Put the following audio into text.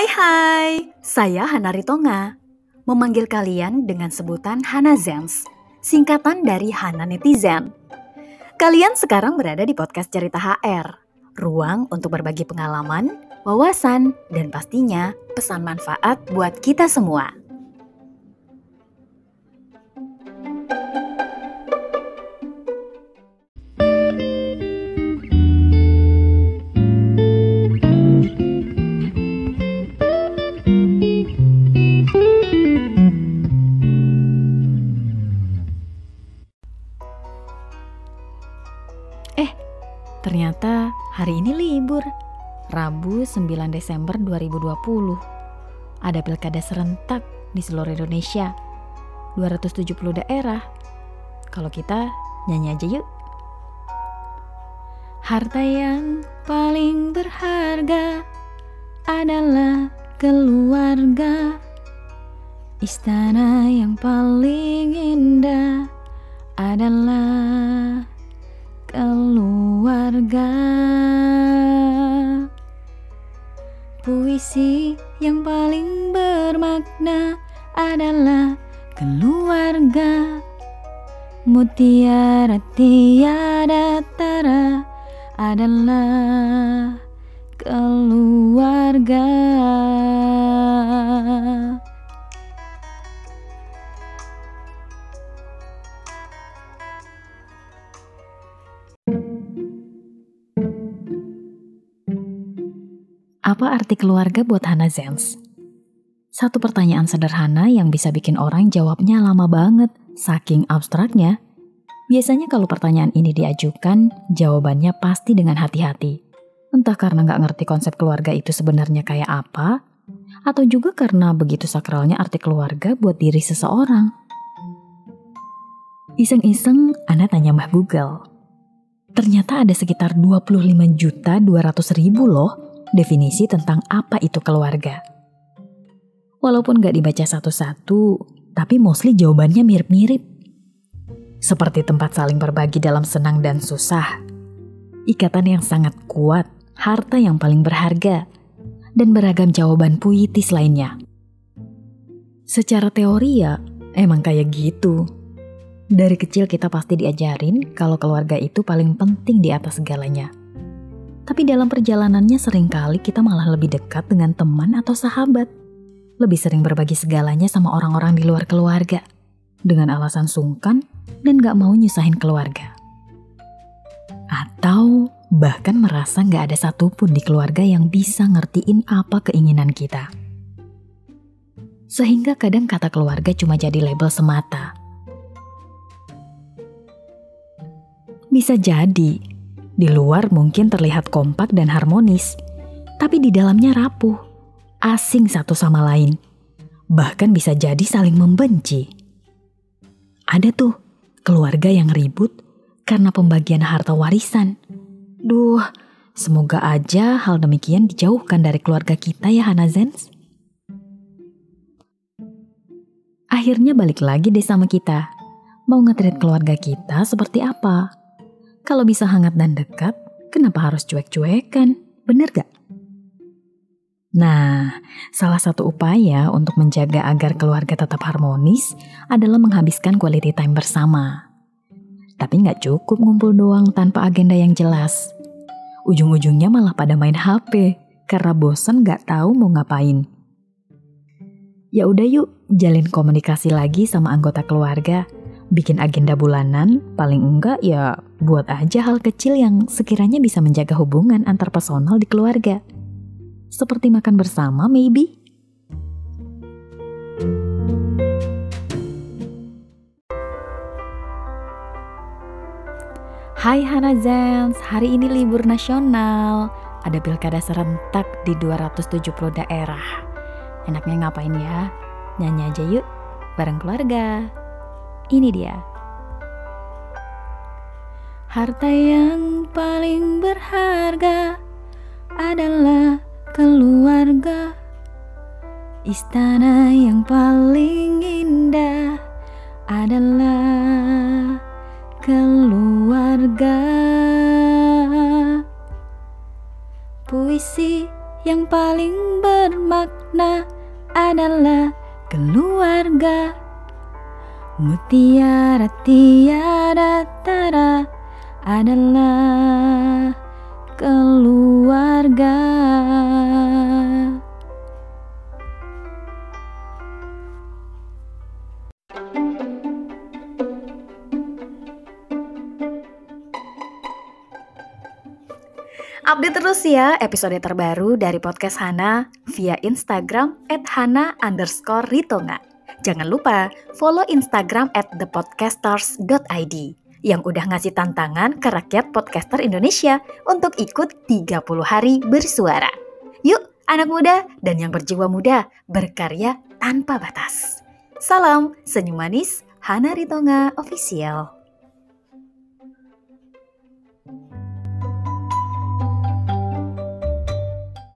Hai hai, saya Hana Ritonga. Memanggil kalian dengan sebutan Hana Zens, singkatan dari Hana Netizen. Kalian sekarang berada di podcast Cerita HR, ruang untuk berbagi pengalaman, wawasan, dan pastinya pesan manfaat buat kita semua. Eh, ternyata hari ini libur. Rabu 9 Desember 2020. Ada pilkada serentak di seluruh Indonesia. 270 daerah. Kalau kita nyanyi aja yuk. Harta yang paling berharga adalah keluarga. Istana yang paling indah adalah keluarga. Puisi yang paling bermakna adalah keluarga. Mutiara tiada tara adalah keluarga. Apa arti keluarga buat Hana Zens? Satu pertanyaan sederhana yang bisa bikin orang jawabnya lama banget, saking abstraknya. Biasanya kalau pertanyaan ini diajukan, jawabannya pasti dengan hati-hati. Entah karena nggak ngerti konsep keluarga itu sebenarnya kayak apa, atau juga karena begitu sakralnya arti keluarga buat diri seseorang. Iseng-iseng, Anda tanya Mbah Google. Ternyata ada sekitar 25 juta 200 ribu loh definisi tentang apa itu keluarga. Walaupun gak dibaca satu-satu, tapi mostly jawabannya mirip-mirip. Seperti tempat saling berbagi dalam senang dan susah. Ikatan yang sangat kuat, harta yang paling berharga, dan beragam jawaban puitis lainnya. Secara teori ya, emang kayak gitu. Dari kecil kita pasti diajarin kalau keluarga itu paling penting di atas segalanya. Tapi dalam perjalanannya sering kali kita malah lebih dekat dengan teman atau sahabat. Lebih sering berbagi segalanya sama orang-orang di luar keluarga. Dengan alasan sungkan dan gak mau nyusahin keluarga. Atau bahkan merasa gak ada satupun di keluarga yang bisa ngertiin apa keinginan kita. Sehingga kadang kata keluarga cuma jadi label semata. Bisa jadi, di luar mungkin terlihat kompak dan harmonis, tapi di dalamnya rapuh, asing satu sama lain. Bahkan bisa jadi saling membenci. Ada tuh keluarga yang ribut karena pembagian harta warisan. Duh, semoga aja hal demikian dijauhkan dari keluarga kita ya Hana Zens. Akhirnya balik lagi deh sama kita. Mau ngetrit keluarga kita seperti apa? Kalau bisa hangat dan dekat, kenapa harus cuek-cuekan? Bener gak? Nah, salah satu upaya untuk menjaga agar keluarga tetap harmonis adalah menghabiskan quality time bersama. Tapi nggak cukup ngumpul doang tanpa agenda yang jelas. Ujung-ujungnya malah pada main HP karena bosan nggak tahu mau ngapain. Ya udah yuk, jalin komunikasi lagi sama anggota keluarga. Bikin agenda bulanan, paling enggak ya buat aja hal kecil yang sekiranya bisa menjaga hubungan antar personal di keluarga. Seperti makan bersama, maybe. Hai Hana Zens, hari ini libur nasional. Ada pilkada serentak di 270 daerah. Enaknya ngapain ya? Nyanyi aja yuk, bareng keluarga. Ini dia. Harta yang paling berharga adalah keluarga. Istana yang paling indah adalah keluarga. Puisi Yang paling bermakna adalah keluarga Mutiara tiada tara adalah keluarga Update terus ya episode terbaru dari podcast Hana via Instagram at Hana underscore. Jangan lupa follow Instagram at thepodcasters.id yang udah ngasih tantangan ke rakyat podcaster Indonesia untuk ikut 30 hari bersuara. Yuk anak muda dan yang berjiwa muda berkarya tanpa batas. Salam senyum manis Hana Ritonga Official.